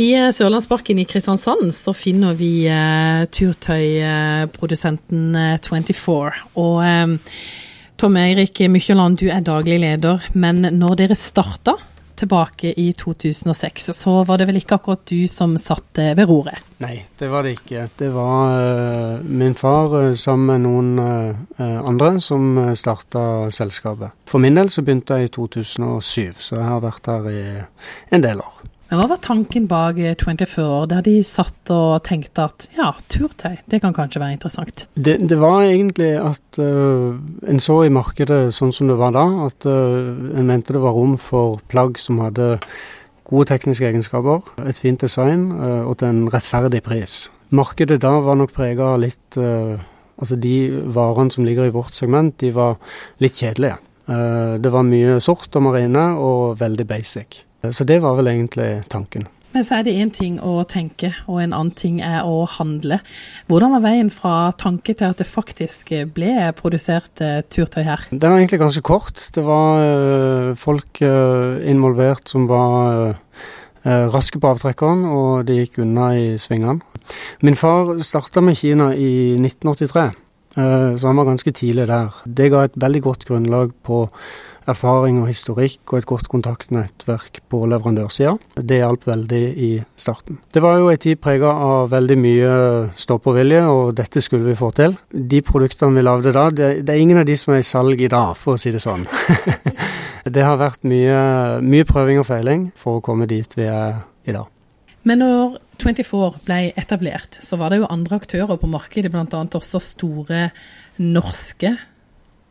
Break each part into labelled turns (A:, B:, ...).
A: I eh, Sørlandsparken i Kristiansand så finner vi uh, turtøyprodusenten uh, 24. Og um, Tom Eirik Mykjåland, du er daglig leder, men når dere starta tilbake i 2006, så var det vel ikke akkurat du som satt ved roret?
B: Nei, det var det ikke. Det var uh, min far uh, sammen med noen uh, andre som starta selskapet. For min del så begynte jeg i 2007, så jeg har vært her i en del år.
A: Men hva var tanken bak 24 år, der de satt og tenkte at ja, turtøy, det kan kanskje være interessant?
B: Det, det var egentlig at uh, en så i markedet sånn som det var da, at uh, en mente det var rom for plagg som hadde gode tekniske egenskaper, et fint design uh, og til en rettferdig pris. Markedet da var nok prega av litt Altså de varene som ligger i vårt segment, de var litt kjedelige. det var mye sort og marine og veldig basic. Så det var vel egentlig tanken.
A: Men så er det én ting å tenke, og en annen ting er å handle. Hvordan var veien fra tanke til at det faktisk ble produsert uh, turtøy her?
B: Den var egentlig ganske kort. Det var uh, folk involvert som var raske på avtrekkeren, og det gikk unna i svingene. Min far starta med Kina i 1983, så han var ganske tidlig der. Det ga et veldig godt grunnlag på erfaring og historikk og et godt kontaktnettverk på leverandørsida. Det hjalp veldig i starten. Det var jo ei tid prega av veldig mye stå-på-vilje, og dette skulle vi få til. De produktene vi lagde da, det, det, er ingen av de som er i salg i dag, for å si det sånn. det har vært mye, mye prøving og feiling for å komme dit vi er i dag.
A: Men når 24 ble etablert, så var det jo andre aktører på markedet, bl.a. også store norske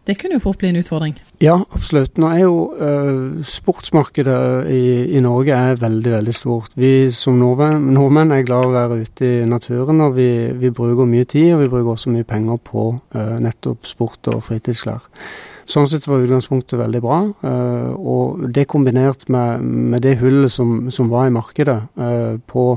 A: det kunne jo fort bli en utfordring?
B: Ja, absolutt. Nå er jo uh, sportsmarkedet i, i, Norge er veldig, veldig stort. Vi som nordmenn, nordmenn er glad i å være ute i naturen, og vi, vi, bruker mye tid og vi bruker også mye penger på uh, nettopp sport og fritidsklær. Sånn sett var utgangspunktet veldig bra. Uh, og det kombinert med, med det hullet som, som, var i markedet på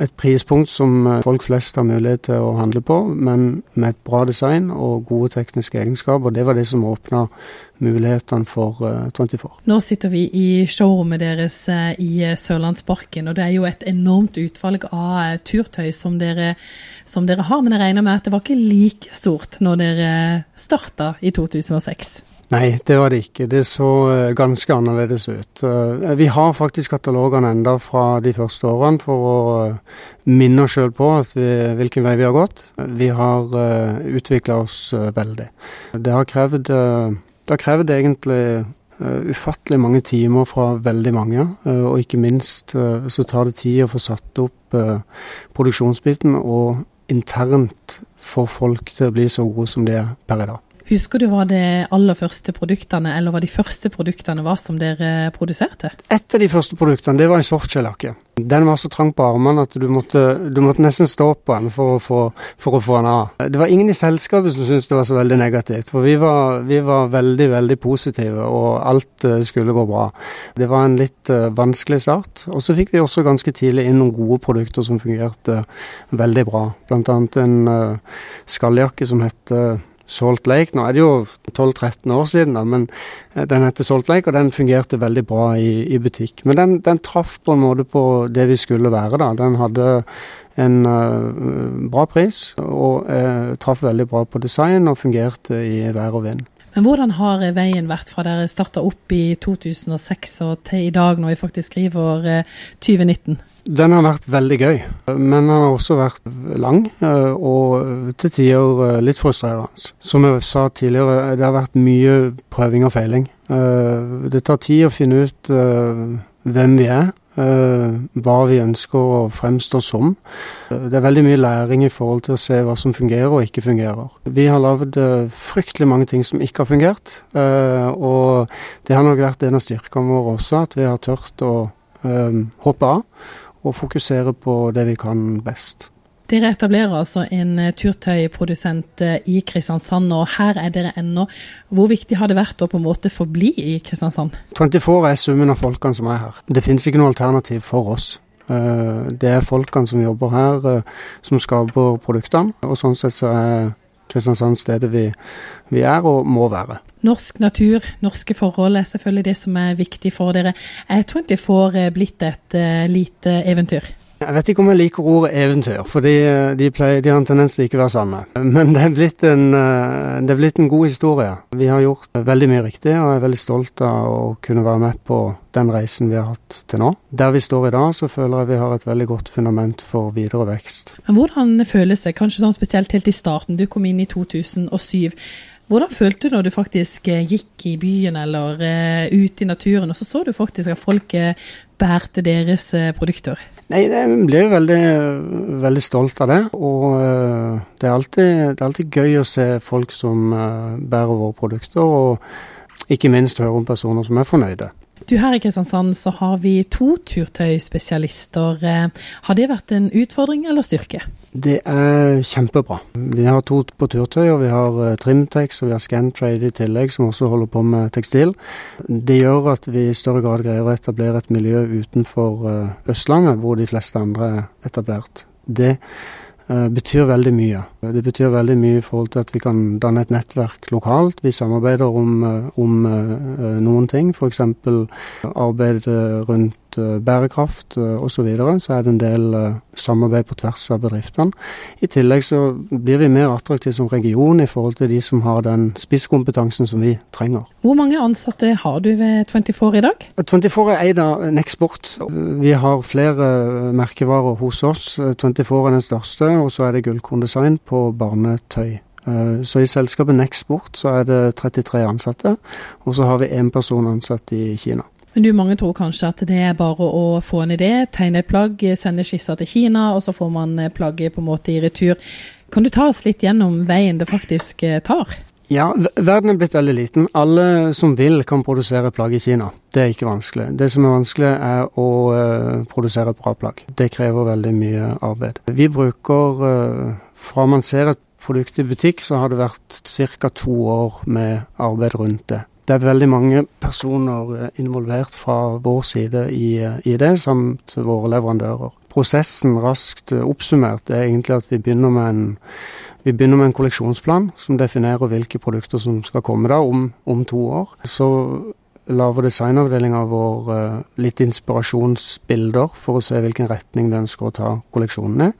B: et prispunkt som eh, folk flest har mulighet til å handle på, men med et bra design og gode tekniske egenskaper. Det var det som åpna mulighetene for uh, eh, 24.
A: Nå sitter vi i showrommet deres uh, i Sørlandsparken, og det er jo et enormt utvalg av turtøy som dere, som dere har. Men jeg regner med at det var ikke like stort når dere starta i 2006?
B: Nei, det var det ikke. Det så eh, ganske annerledes ut. Eh, vi har faktisk katalogene enda fra de første årene for å eh, minne oss sjøl på vi, hvilken vei vi har gått. Vi har utvikla oss veldig. Det har krevd, det har krevd egentlig ufattelig mange timer fra veldig mange, og ikke minst så tar det tid å få satt opp produksjonsbiten og internt få folk til å bli så gode som de er per i dag.
A: Husker du hva de aller første produktene, eller hva de første produktene var som dere produserte?
B: Et av de første produktene, det var en softshell-jakke. Den var så trang på armene at du måtte, du måtte nesten stå på den for å, få, for å, få, den av. Det var ingen i selskapet som syntes det var så veldig negativt, for vi var, vi var veldig, veldig positive, og alt uh, skulle gå bra. Det var en litt uh, vanskelig start. Og så fikk vi også ganske tidlig inn noen gode produkter som fungerte uh, veldig bra. Blant annet en skalljakke som het Salt Lake. Nå er det jo 12-13 år siden, da, men eh, den heter Salt Lake, og den fungerte veldig bra i, i butikk. Men den, den, traff på en måte på det vi skulle være, da. Den hadde en uh, bra pris, og uh, traff veldig bra på design og fungerte i vær og vind.
A: Men hvordan har veien vært fra dere starta opp i 2006 og til i dag, når vi faktisk skriver 2019?
B: Den har vært veldig gøy, men den har også vært lang eh, og til tider eh, litt frustrerende. Som jeg sa tidligere, det har vært mye prøving og feiling. Eh, det tar tid å finne ut hvem vi er, hva vi ønsker å fremstå som. Det er veldig mye læring i forhold til å se hva som fungerer og ikke fungerer. Vi har lagd fryktelig mange ting som ikke har fungert, og det har nok vært en av styrkene våre også, at vi har tørt å hoppe av og fokusere på det vi kan best.
A: Dere etablerer altså en eh, turtøyprodusent eh, i Kristiansand, og her er dere ennå. Hvor viktig har det vært å på en måte forbli i Kristiansand?
B: 24 er summen av folkene som er her. Det finnes ikke noe alternativ for oss. Eh, det er folkene som jobber her som skaper produktene, og sånn sett så er Kristiansand stedet vi, vi er og må være.
A: Norsk natur, norske forhold er selvfølgelig det som er viktig for dere. Er 24 blitt et lite eventyr?
B: Jeg vet ikke om jeg liker ordet eventyr, for de, de, pleier, de har en tendens til ikke å være sanne. Men det er, blitt en, det er blitt en god historie. Vi har gjort veldig mye riktig, og jeg er veldig stolt av å kunne være med på den reisen vi har hatt til nå. Der vi står i dag, så føler jeg vi har et veldig godt fundament for videre vekst.
A: Men Hvordan føles det, kanskje sånn spesielt helt i starten, du kom inn i 2007. Hvordan følte du når du faktisk eh, gikk i byen eller uh, ute i naturen, og så så du faktisk at folk uh, bærte deres uh, produkter?
B: Nei, Jeg ble veldig, veldig stolt av det. Og det, er alltid, det, er alltid, gøy å se folk som bærer våre produkter, og ikke minst høre om personer som er fornøyde.
A: Du, Her i Kristiansand så har vi to turtøyspesialister. Eh, har det vært en utfordring eller styrke?
B: Det er kjempebra. Vi har to på turtøy, og vi har eh, Trimtex og vi har Scantrade i tillegg, som også holder på med tekstil. Det gjør at vi i større grad greier å etablere et miljø utenfor eh, Østlandet, hvor de fleste andre er etablert. Det betyr veldig mye. Det betyr veldig mye i forhold til at vi kan danne et nettverk lokalt. Vi samarbeider om, eh, om eh, noen ting, f.eks. arbeid rundt bærekraft osv. Så, videre. så er det en del samarbeid på tvers av bedriftene. I tillegg så blir vi mer attraktive som region i forhold til de som har den spisskompetansen som vi trenger.
A: Hvor mange ansatte har du ved 24 i dag?
B: 24 er eid av Nexport. Vi har flere merkevarer hos oss. 24 er den største og så er det Gullkorn Design på barnetøy. Eh, så i selskapet Nexport så er det 33 ansatte, og så har vi én person ansatt i Kina.
A: Men du, mange tror kanskje at det er bare å få en idé, tegne et plagg, sende skisser til Kina, og så får man eh, plagget på en måte i retur. Kan du ta oss litt gjennom veien det faktisk eh, tar?
B: Ja, verden er blitt veldig liten. Alle som vil kan produsere plagg i Kina. Det er ikke vanskelig. Det som er vanskelig er å uh, produsere bra plagg. Det krever veldig mye arbeid. Vi bruker Fra man ser et produkt i butikk, så har det vært ca. to år med arbeid rundt det. Det er veldig mange personer eh, involvert fra vår side i, i det, samt våre leverandører. Prosessen raskt oppsummert er egentlig at vi begynner med en begynner med en kolleksjonsplan som definerer hvilke produkter som skal komme da om, om to år. Så lager designavdelinga vår uh, litt inspirasjonsbilder for å se hvilken retning vi ønsker å ta kolleksjonen i,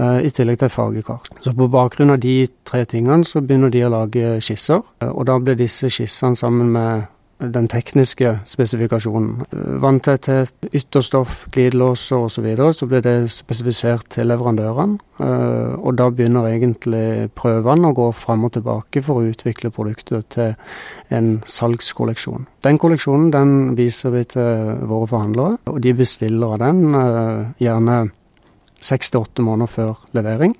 B: uh, i tillegg til fargekart. Så på bakgrunn av de tre tingene så begynner de å lage skisser, uh, og da blir disse skissene sammen med den tekniske spesifikasjonen. Vanntetthet, ytterstoff, glidelåser osv. Så, videre, så blir det spesifisert til leverandørene. Eh, og da begynner egentlig prøvene å gå fram og tilbake for å utvikle produktet til en salgskolleksjon. Den kolleksjonen den viser vi til våre forhandlere, og de bestiller av den eh, gjerne seks til åtte måneder før levering.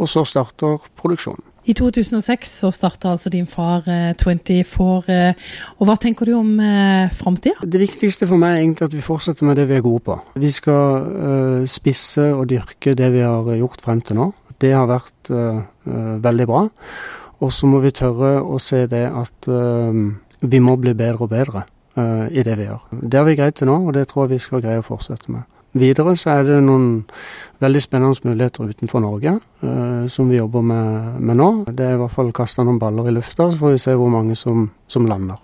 B: Og så starter produksjonen.
A: I 2006 så starta altså din far eh, 24. Eh, og hva tenker du om eh, framtida?
B: Det viktigste for meg er egentlig at vi fortsetter med det vi er gode på. Vi skal uh, spisse og dyrke det vi har gjort frem til nå. Det har vært veldig bra. Og så må vi tørre å se det at vi må bli bedre og bedre i det vi gjør. Det har vi greid til nå, og det tror jeg vi skal greie å fortsette med. Videre så er det noen veldig spennende muligheter utenfor Norge eh, som vi jobber med, med, nå. Det er i hvert fall kasta noen baller i lufta, så får vi se hvor mange som, som lander.